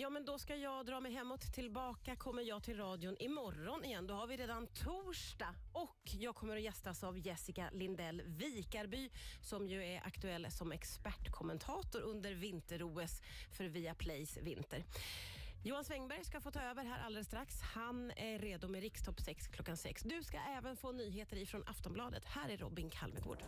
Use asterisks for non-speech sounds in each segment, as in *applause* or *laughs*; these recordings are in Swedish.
Ja, men då ska jag dra mig hemåt. Tillbaka kommer jag till radion imorgon igen. Då har vi redan torsdag och jag kommer att gästas av Jessica Lindell Vikarby som ju är aktuell som expertkommentator under vinter-OS för Viaplays vinter. Johan Svängberg ska få ta över här alldeles strax. Han är redo med Rikstopp 6 klockan 6. Du ska även få nyheter ifrån Aftonbladet. Här är Robin Kalmegård.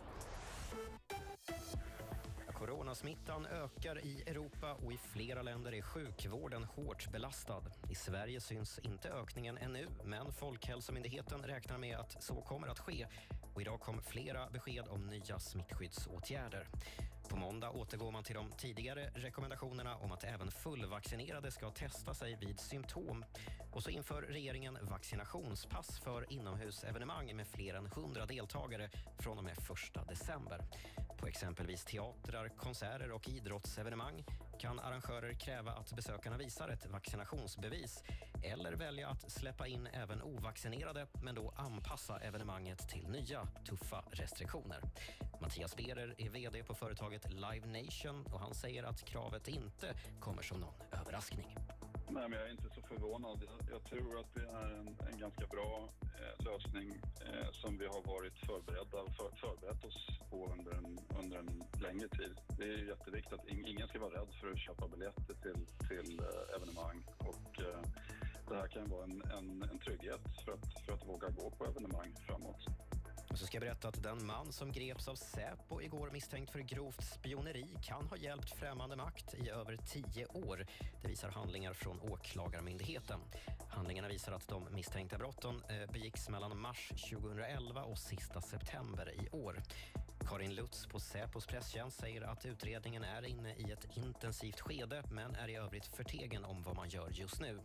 Coronasmittan ökar i Europa och i flera länder är sjukvården hårt belastad. I Sverige syns inte ökningen ännu, men Folkhälsomyndigheten räknar med att så kommer att ske. Och idag kom flera besked om nya smittskyddsåtgärder. På måndag återgår man till de tidigare rekommendationerna om att även fullvaccinerade ska testa sig vid symptom. Och så inför regeringen vaccinationspass för inomhusevenemang med fler än 100 deltagare från och med 1 december. På exempelvis teatrar, konserter och idrottsevenemang kan arrangörer kräva att besökarna visar ett vaccinationsbevis eller välja att släppa in även ovaccinerade men då anpassa evenemanget till nya tuffa restriktioner. Mattias Berer är vd på företaget Live Nation och han säger att kravet inte kommer som någon överraskning. Nej, men jag är inte så förvånad. Jag, jag tror att det är en, en ganska bra eh, lösning eh, som vi har varit förberedda för, förberett oss på under en, under en längre tid. Det är jätteviktigt att in, ingen ska vara rädd för att köpa biljetter till, till eh, evenemang. Och, eh, det här kan vara en, en, en trygghet för att, för att våga gå på evenemang framåt. Och så ska jag berätta att den man som greps av Säpo igår misstänkt för grovt spioneri kan ha hjälpt främmande makt i över tio år. Det visar handlingar från Åklagarmyndigheten. Handlingarna visar att de misstänkta brotten eh, begicks mellan mars 2011 och sista september i år. Karin Lutz på Säpos presstjänst säger att utredningen är inne i ett intensivt skede men är i övrigt förtegen om vad man gör just nu.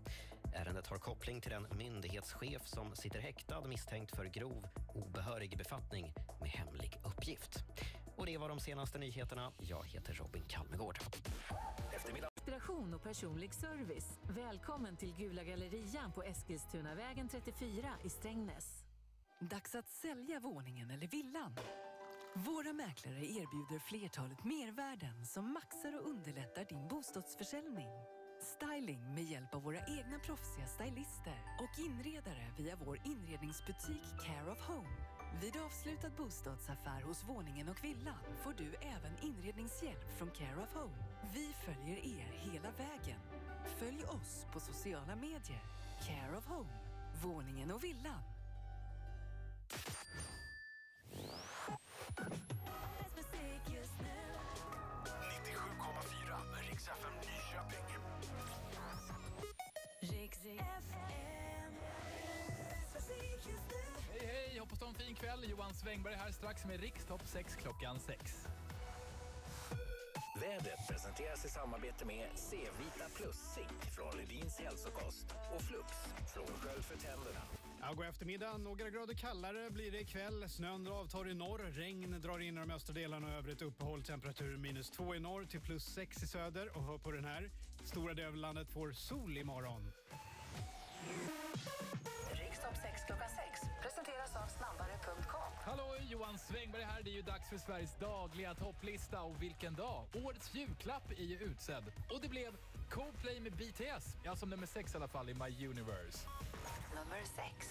Ärendet har koppling till den myndighetschef som sitter häktad misstänkt för grov obehörig befattning med hemlig uppgift. Och det var de senaste nyheterna. Jag heter Robin Kalmegård. Eftermiddag. Inspiration och personlig service. Välkommen till Gula gallerian på Eskilstunavägen 34 i Strängnäs. Dags att sälja våningen eller villan. Våra mäklare erbjuder flertalet mervärden som maxar och underlättar din bostadsförsäljning. Styling med hjälp av våra egna proffsiga stylister och inredare via vår inredningsbutik Care of Home. Vid avslutad bostadsaffär hos våningen och villan får du även inredningshjälp från Care of Home. Vi följer er hela vägen. Följ oss på sociala medier. Care of Home, våningen och villan. En fin kväll. Johan Svängberg här strax med Rikstopp 6 klockan 6. Vädret presenteras i samarbete med C-Vita Plus Zink från Redins hälsokost och Flux från Skölj för tänderna. Ja, god eftermiddag. Några grader kallare blir det ikväll. Snön avtar i norr, regn drar in i de östra delarna och övrigt uppehåll. Temperatur minus 2 i norr till plus 6 i söder. Och hör på den här. Stora delar av landet får sol imorgon. Johan Svängberg här. Det är ju dags för Sveriges dagliga topplista. Och vilken dag! Årets julklapp är ju utsedd. Och det blev Coldplay med BTS. Ja, som nummer sex i alla fall i My Universe. Nummer sex.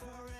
Forever,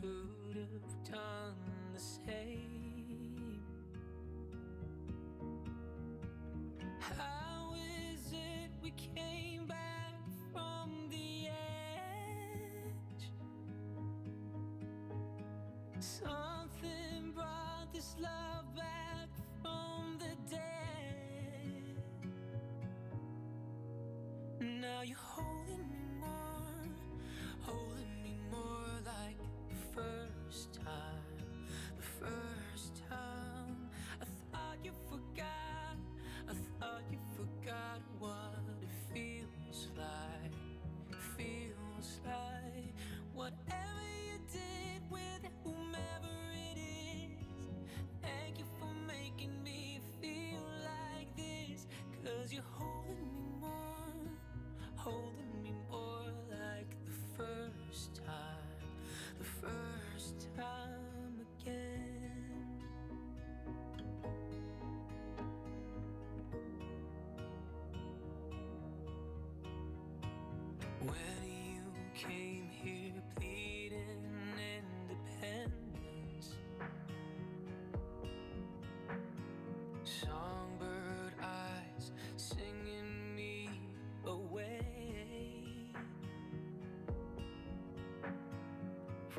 could have done the same. How is it we came back from the edge? Something brought this love back from the dead. Now you're holding me.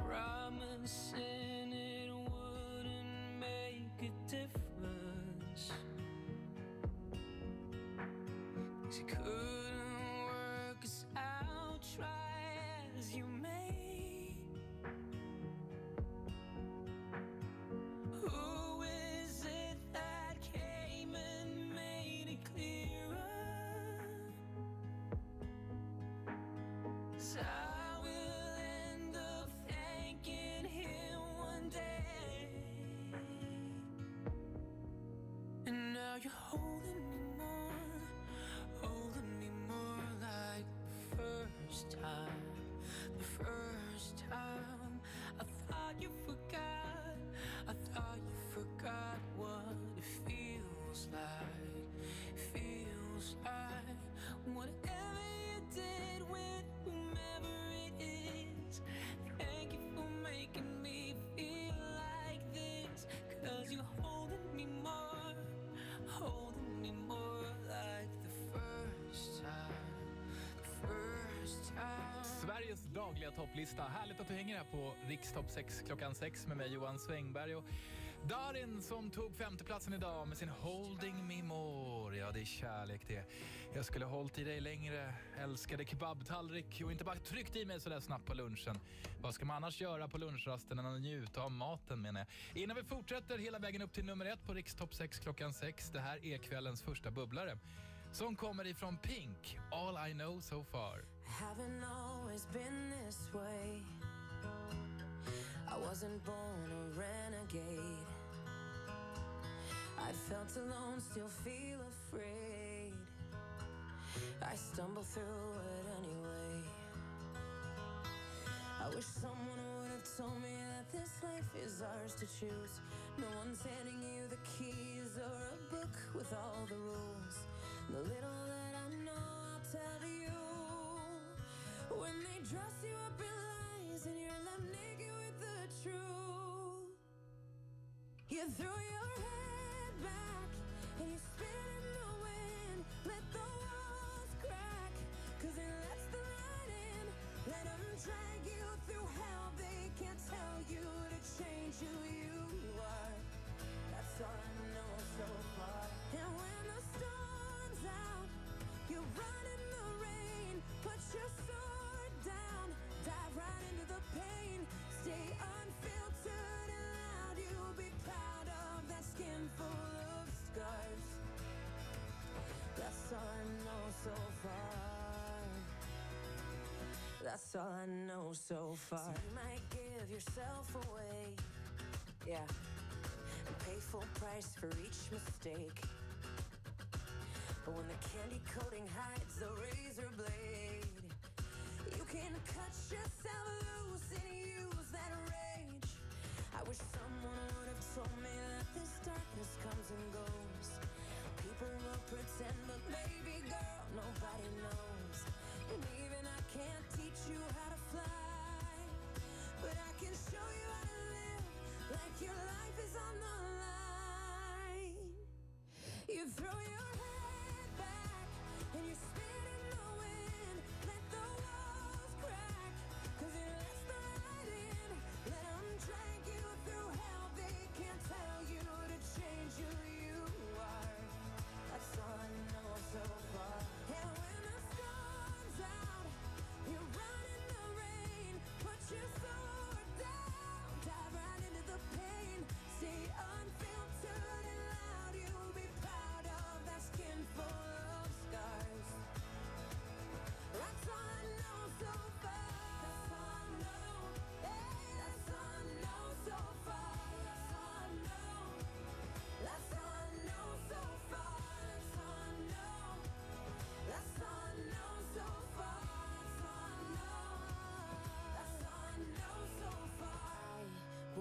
promises. dagliga topplista. Härligt att du hänger här på Rikstopp 6 klockan 6 med mig Johan Svängberg och Darin som tog femteplatsen idag med sin Holding Me More. Ja, det är kärlek det. Jag skulle ha hållit i dig längre, älskade kebabtallrik och inte bara tryckt i mig sådär snabbt på lunchen. Vad ska man annars göra på lunchrasten än att njuta av maten menar jag. Innan vi fortsätter hela vägen upp till nummer ett på Rikstopp 6 klockan 6. Det här är kvällens första bubblare som kommer ifrån Pink, All I know so far. Always been this way. I wasn't born a renegade. I felt alone, still feel afraid. I stumble through it anyway. I wish someone would have told me that this life is ours to choose. No one's handing you the keys or a book with all the rules. The little that I know, I'll tell you. When they dress you up in lies and you're naked with the truth, you your head back and you spin in the wind. Let That's all I know so far. So you might give yourself away. Yeah. And pay full price for each mistake. But when the candy coating hides the razor blade, you can cut yourself loose and use that rage. I wish someone would have told me that this darkness comes and goes. People will pretend, but baby girl, nobody knows. And even I can't teach you how to fly, but I can show you how to live like your life is on the line. You throw your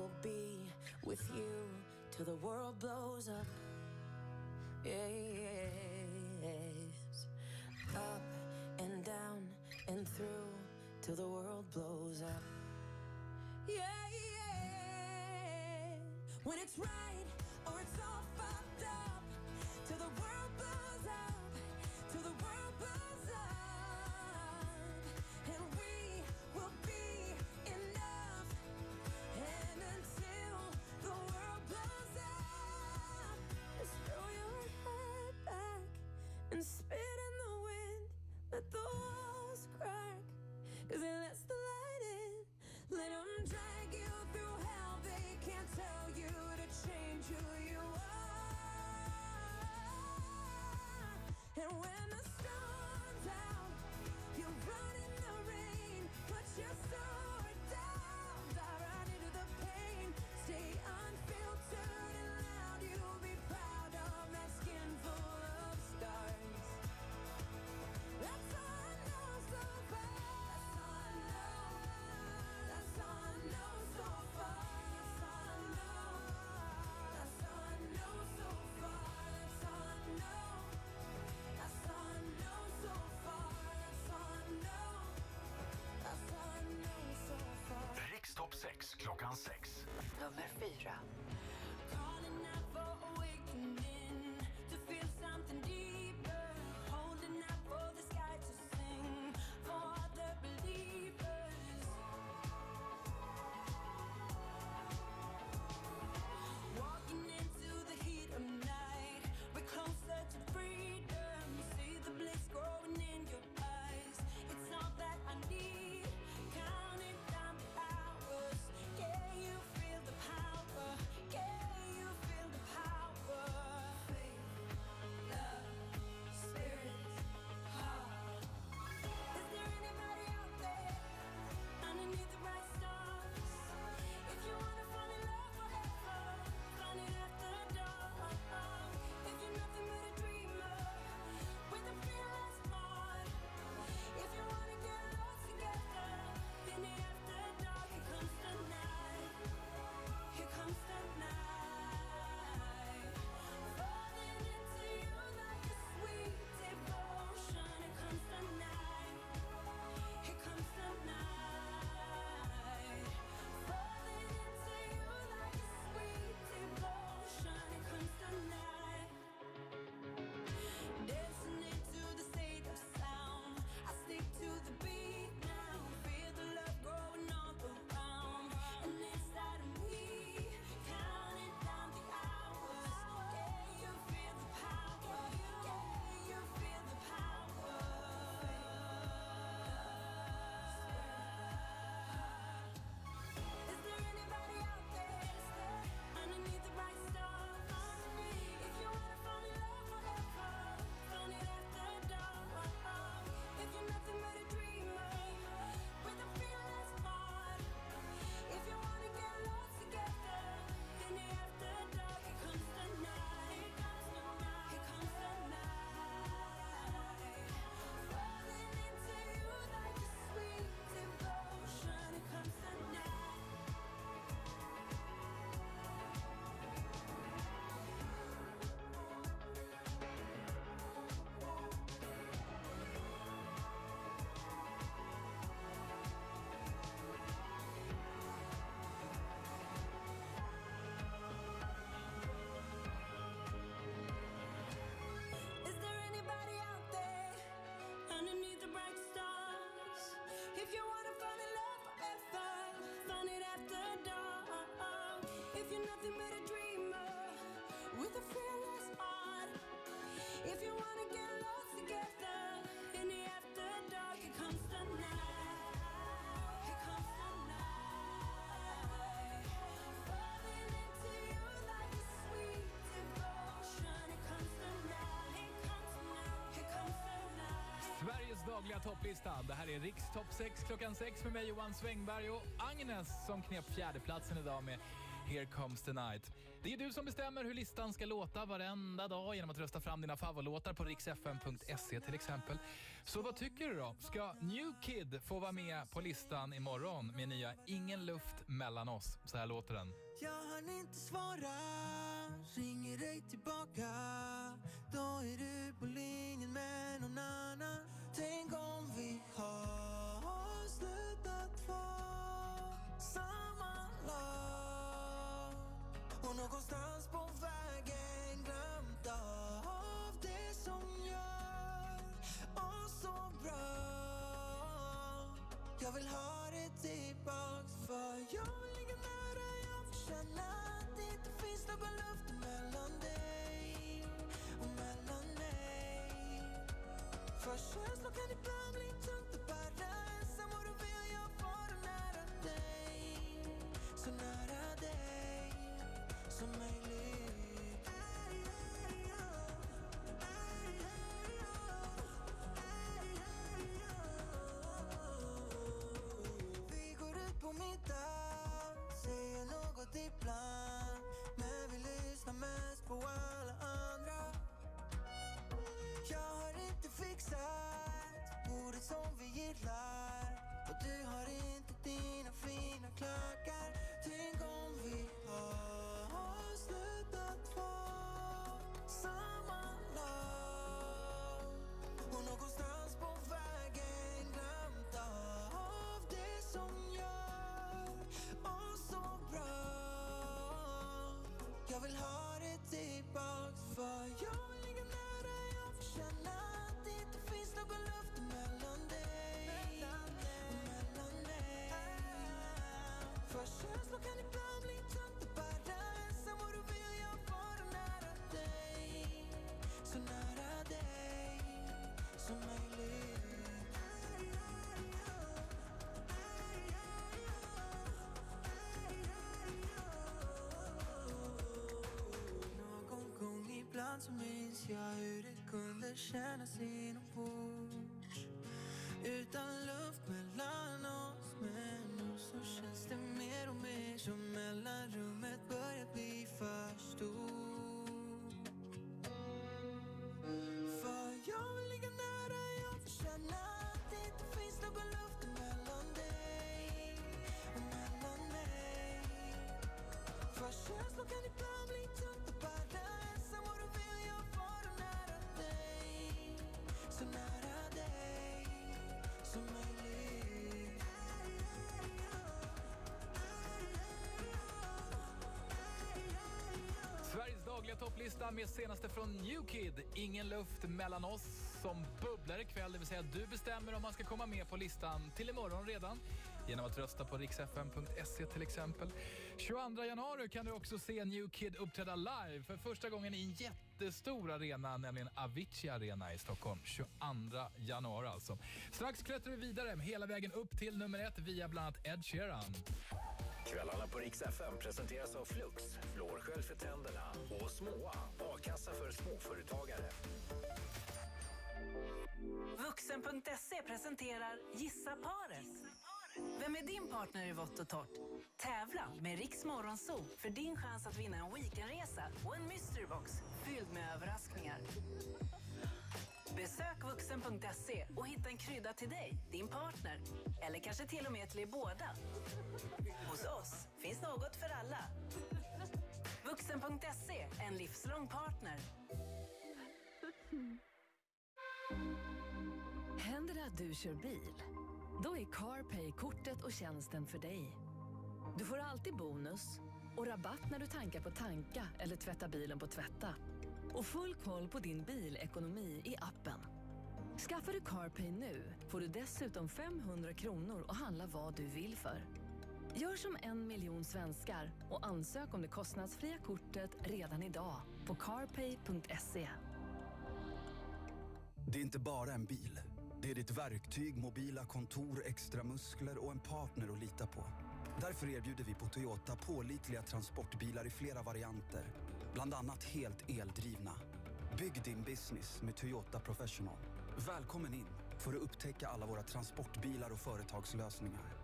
will be with you till the world blows up. Yes. Up and down and through till the world blows up. Yeah, yeah. When it's right And when the If you're nothing but a dream dagliga topplista. Det här är Riks topp 6 klockan 6 med mig Johan Svängberg och Agnes som knep fjärdeplatsen idag med Here comes the night. Det är du som bestämmer hur listan ska låta varenda dag genom att rösta fram dina favoritlåtar på riksfm.se till exempel. Så vad tycker du då? Ska New Kid få vara med på listan imorgon med nya Ingen luft mellan oss? Så här låter den. Jag hann inte svara, ringer dig tillbaka Då är du på linjen Jag vill ha säger något Jag vill ha det tillbaks för jag vill ligga nära jag får känna att det inte finns någon luft mellan dig. Och mellan mig För känslor kan ibland bli tungt att bära. Ensam och då vill jag vara nära dig. Så nära dig som möjligt. ocean I see? Dagliga topplista med senaste från New Kid. Ingen luft mellan oss som bubblar ikväll. Det vill säga du bestämmer om man ska komma med på listan till imorgon redan. Genom att rösta på riksfm.se till exempel. 22 januari kan du också se New Kid uppträda live för första gången i en jättestor arena, nämligen Avicii Arena i Stockholm. 22 januari alltså. Strax klättrar vi vidare hela vägen upp till nummer ett via bland annat Ed Sheeran. Kvällarna på Rix FM presenteras av Flux, flårskölj för tänderna och Småa, a-kassa för småföretagare. Vuxen.se presenterar Gissa paret. Vem är din partner i vått och torrt? Tävla med Riks Morgonzoo för din chans att vinna en weekendresa och en mysterybox fylld med överraskningar. Besök vuxen.se och hitta en krydda till dig, din partner eller kanske till och med till er båda. Hos oss finns något för alla. Vuxen.se, en livslång partner. Händer det att du kör bil? Då är CarPay kortet och tjänsten för dig. Du får alltid bonus och rabatt när du tankar på Tanka eller tvättar bilen på Tvätta. Och full koll på din bilekonomi i appen. Skaffar du CarPay nu får du dessutom 500 kronor och handla vad du vill för. Gör som en miljon svenskar och ansök om det kostnadsfria kortet redan idag på carpay.se. Det är inte bara en bil. Det är ditt verktyg, mobila kontor, extra muskler och en partner att lita på. Därför erbjuder vi på Toyota pålitliga transportbilar i flera varianter. Bland annat helt eldrivna. Bygg din business med Toyota Professional. Välkommen in för att upptäcka alla våra transportbilar och företagslösningar.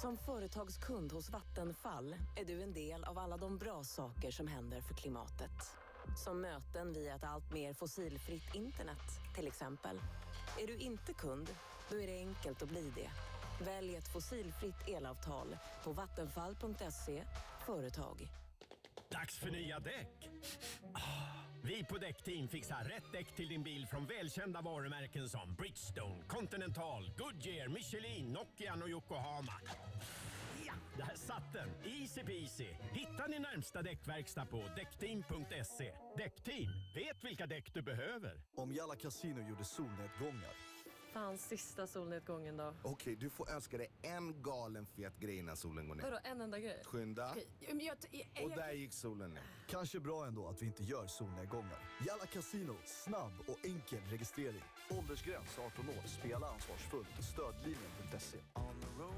Som företagskund hos Vattenfall är du en del av alla de bra saker som händer för klimatet. Som möten via ett allt mer fossilfritt internet, till exempel. Är du inte kund, då är det enkelt att bli det. Välj ett fossilfritt elavtal på vattenfall.se företag. Dags för nya däck! Ah, Vi på Däckteam fixar rätt däck till din bil från välkända varumärken som Bridgestone, Continental, Goodyear, Michelin, Nokian och Yokohama. Ja, där satt den! Easy peasy! Hitta din närmsta däckverkstad på däckteam.se. Däckteam, vet vilka däck du behöver. Om Jalla Casino gjorde solnedgångar. Fan, sista solnedgången då. Okej, du får önska dig en galen fet grej innan solen går ner. Vadå, en enda grej? Skynda. Okej, men jag, jag, Och jag, där gick solen ner. Kanske bra ändå att vi inte gör solnedgångar. Jalla Casino, snabb och enkel registrering. Åldersgräns 18 år. Spela ansvarsfullt. Stödlinjen.se.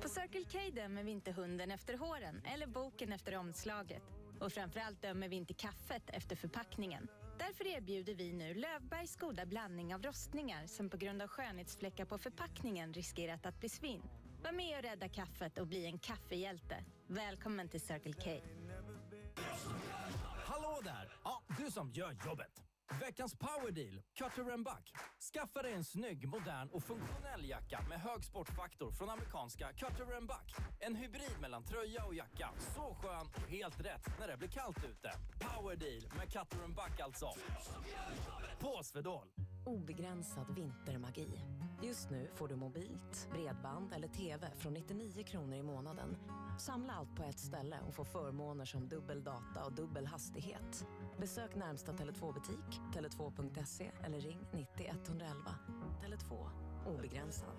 På Circle K dömer vi inte hunden efter håren eller boken efter omslaget. Och framförallt dömer vi inte kaffet efter förpackningen. Därför erbjuder vi nu Lövbergs goda blandning av rostningar som på grund av skönhetsfläckar på förpackningen riskerat att bli svinn. Var med och rädda kaffet och bli en kaffehjälte. Välkommen till Circle K. Hallå där! Ja, du som gör jobbet. Veckans powerdeal, Cutter Buck. Skaffa dig en snygg, modern och funktionell jacka med hög sportfaktor från amerikanska Cutter Buck. En hybrid mellan tröja och jacka. Så skön och helt rätt när det blir kallt ute. Powerdeal med Cutter Buck alltså. På Swedol! Obegränsad vintermagi. Just nu får du mobilt, bredband eller TV från 99 kronor i månaden. Samla allt på ett ställe och få förmåner som dubbel data och dubbel hastighet. Besök närmsta Tele2-butik, tele2.se eller ring 90 111. Tele2. Obegränsad.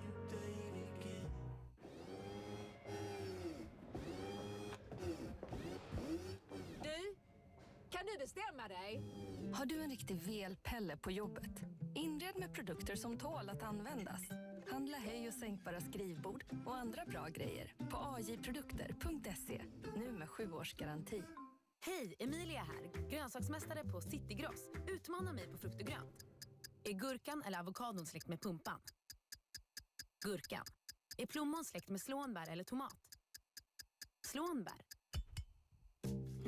Kan du bestämma dig? Har du en riktig velpelle på jobbet? Inred med produkter som tål att användas. Handla höj och sänkbara skrivbord och andra bra grejer på ajprodukter.se. Nu med sju års garanti. Hej, Emilia här. Grönsaksmästare på Citygross. Utmana mig på frukt och grönt. Är gurkan eller avokadon släkt med pumpan? Gurkan. Är plommon släkt med slånbär eller tomat? Slånbär.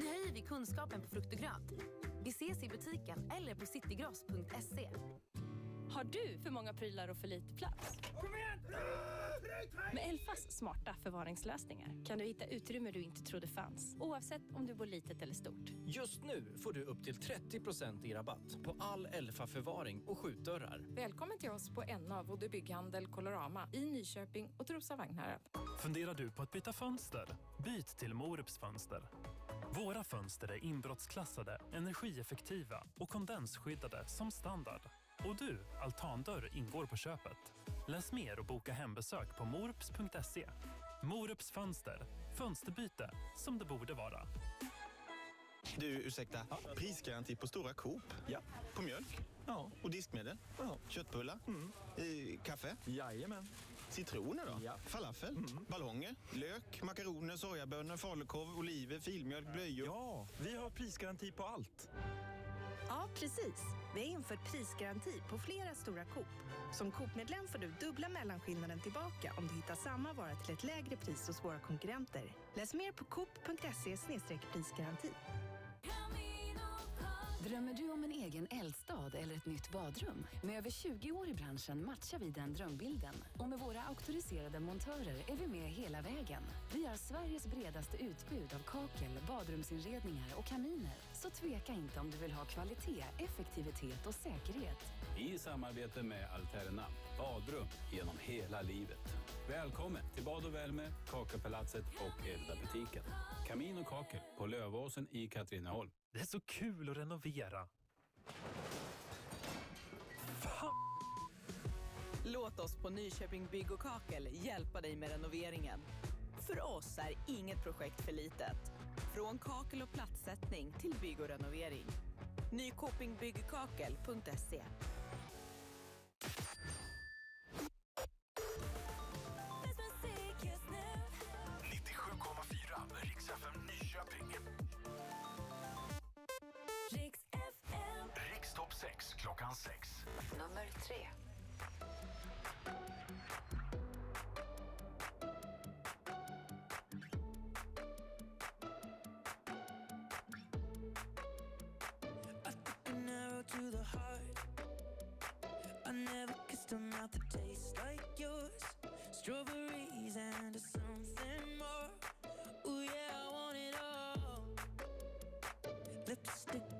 Nu höjer vi kunskapen på frukt och grönt. Vi ses i butiken eller på citygross.se. Har du för många prylar och för lite plats? Med Elfas smarta förvaringslösningar kan du hitta utrymme du inte trodde fanns, oavsett om du bor litet eller stort. Just nu får du upp till 30% i rabatt på all Elfa-förvaring och skjutdörrar. Välkommen till oss på NA Vode Bygghandel Colorama i Nyköping och Trosa Vagnhärad. Funderar du på att byta fönster? Byt till Morups fönster. Våra fönster är inbrottsklassade, energieffektiva och kondensskyddade som standard. Och du, altandörr ingår på köpet. Läs mer och boka hembesök på morups.se. Morups fönster. Fönsterbyte som det borde vara. Du, ursäkta. Prisgaranti på stora Coop? Ja. På mjölk? Ja. Och diskmedel? Ja. Köttbullar? Mm. Eh, kaffe? Jajamän. Citroner då? Ja. Falafel? Ballonger? Lök? Makaroner? Sojabönor? Falukorv? Oliver? Filmjölk? Blöjor? Ja, vi har prisgaranti på allt. Ja, precis. Vi har infört prisgaranti på flera stora Coop. Som Coop-medlem får du dubbla mellanskillnaden tillbaka om du hittar samma vara till ett lägre pris hos våra konkurrenter. Läs mer på coop.se prisgaranti. Drömmer du om en egen eldstad eller ett nytt badrum? Med över 20 år i branschen matchar vi den drömbilden. Och med våra auktoriserade montörer är vi med hela vägen. Vi har Sveriges bredaste utbud av kakel, badrumsinredningar och kaminer. Så tveka inte om du vill ha kvalitet, effektivitet och säkerhet. I samarbete med Alterna, badrum genom hela livet. Välkommen till Bad och värme, Kakelpalatset och Elda-butiken. Kamin och kakel på Lövåsen i Katrineholm. Det är så kul att renovera! Fan. Låt oss på Nyköping Bygg och Kakel hjälpa dig med renoveringen. För oss är inget projekt för litet. Från kakel och plattsättning till bygg och renovering. NykopingbyggeKakel.se sex klockan sex. Nummer tre. to the heart. I never kissed a mouth that tastes like yours. Strawberries and something more. Yeah, I want it all. Lipstick.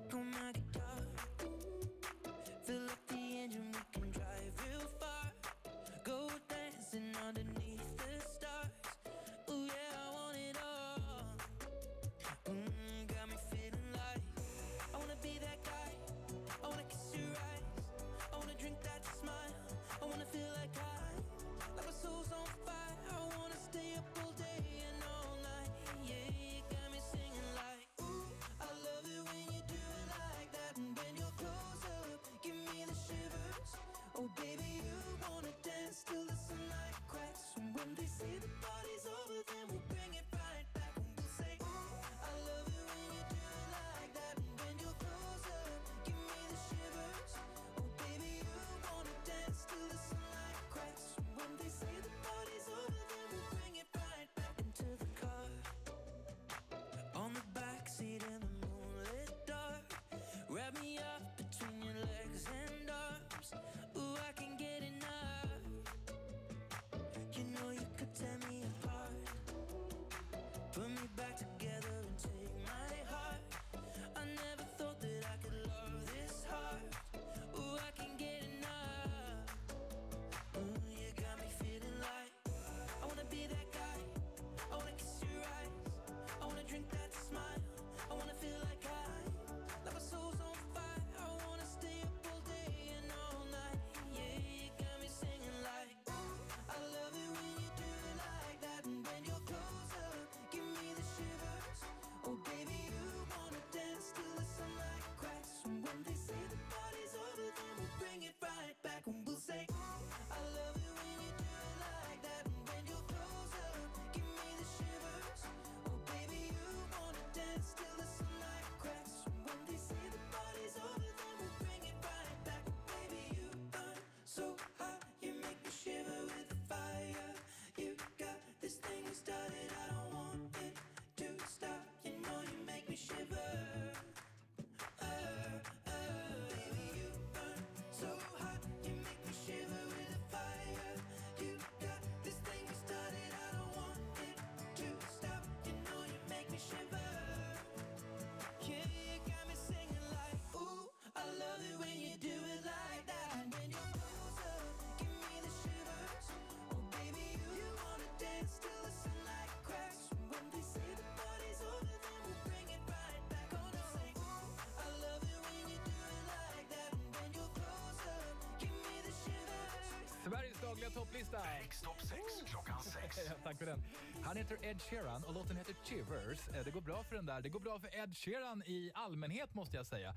dagliga topplista. Rikstopp 6 klockan 6. *laughs* Tack för den. Han heter Ed Sheeran och låten heter Chivers. Eh, det går bra för den där. Det går bra för Ed Sheeran i allmänhet måste jag säga.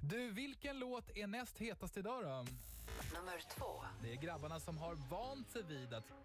Du, vilken låt är näst hetast idag då? Nummer två. Det är grabbarna som har vant sig vid att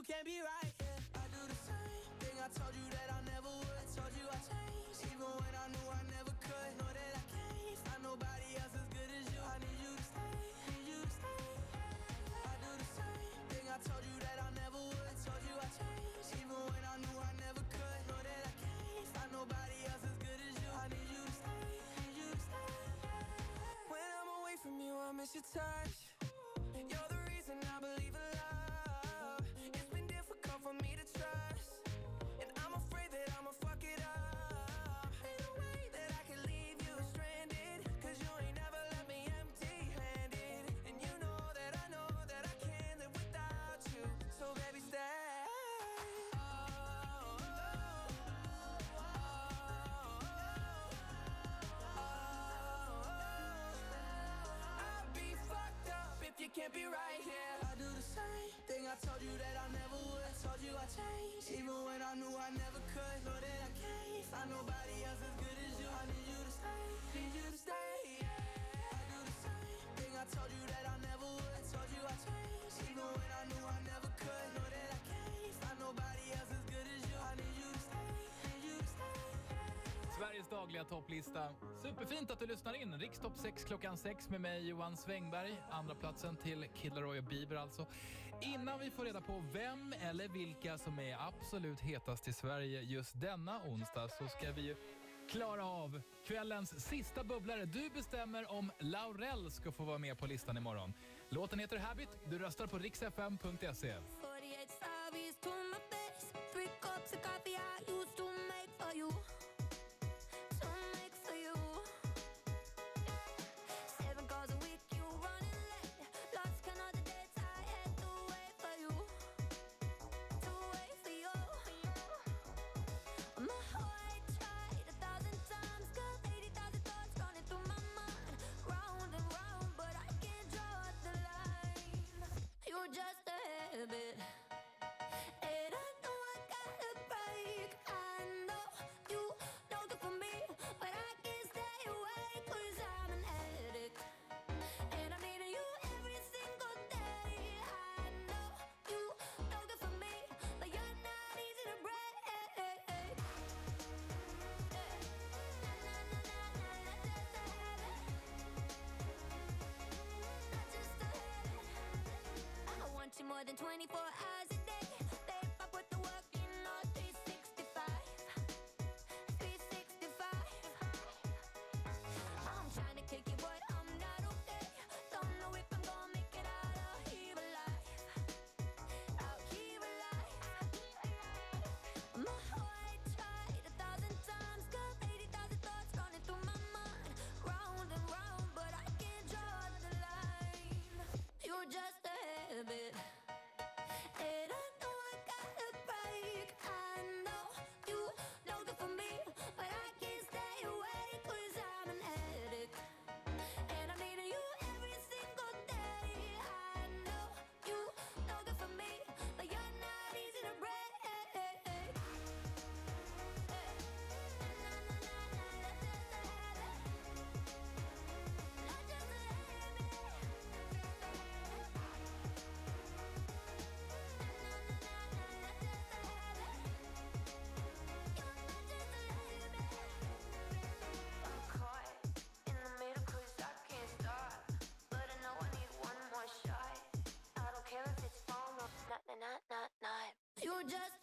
you can't be right. Yeah, I do the same thing. I told you that I never would. I told you I changed, even when I knew I never could. Know that I can't find nobody else as good as you. I need you to stay, need you to stay. I do the same thing. I told you that I never would. I told you I changed, even when I knew I never could. Know that I can't find nobody else as good as you. I need you to stay, need you to stay. When I'm away from you, I miss your touch can't be right here I do the same thing I told you that I never would I told you I'd change. dagliga topplista. Superfint att du lyssnar in. Rikstopp 6 klockan 6 med mig Johan Svängberg. Andra platsen till Kid Laroi och Bieber alltså. Innan vi får reda på vem eller vilka som är absolut hetast i Sverige just denna onsdag så ska vi ju klara av kvällens sista bubblare. Du bestämmer om Laurel ska få vara med på listan imorgon. Låten heter Habit. Du röstar på riksfm.se. bit. than 24 just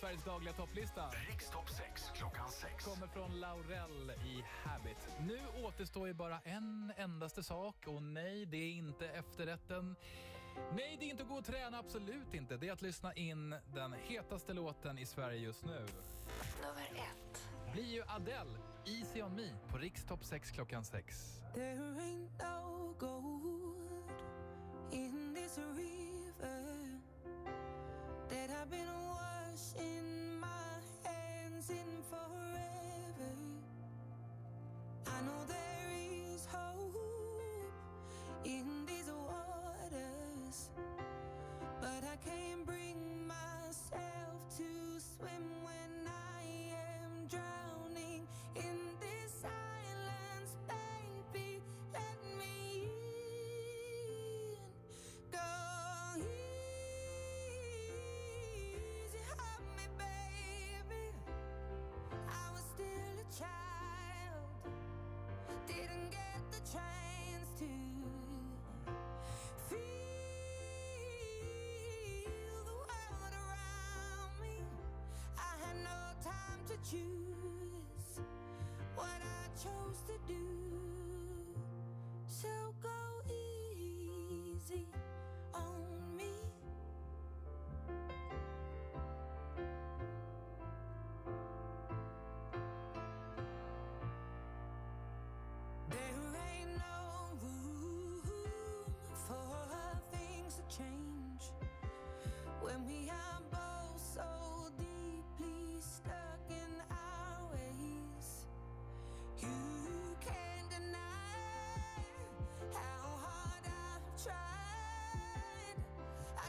Sveriges dagliga topplista. Rikstopp 6 klockan 6. Kommer från Laurel i Habit. Nu återstår ju bara en endaste sak och nej, det är inte efterrätten. Nej, det är inte att gå och träna, absolut inte. Det är att lyssna in den hetaste låten i Sverige just nu. Nummer ett. Blir ju Adele, Easy on me, på Rikstopp 6 klockan 6. There ain't no gold in this river that I've been watching. In my hands in forever. I know there is hope in these waters, but I can't bring myself to swim. do. So go easy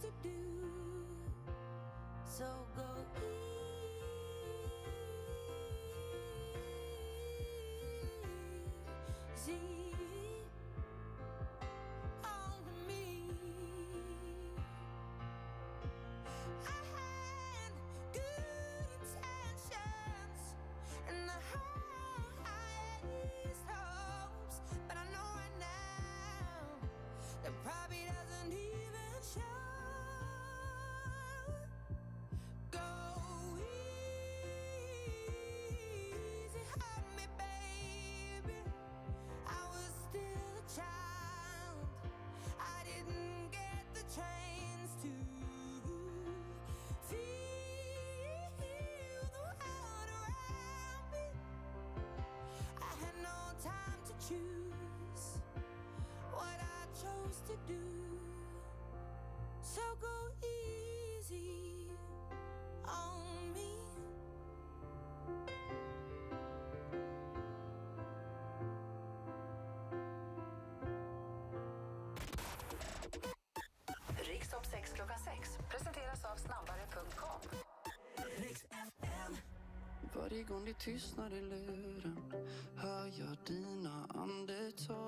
to do. So go easy. choose what I chose to do. So go easy on me. Rikstopp 6 klockan 6 presenteras av snabbare.com. Varje gång det tystnar i luren hör jag din undertow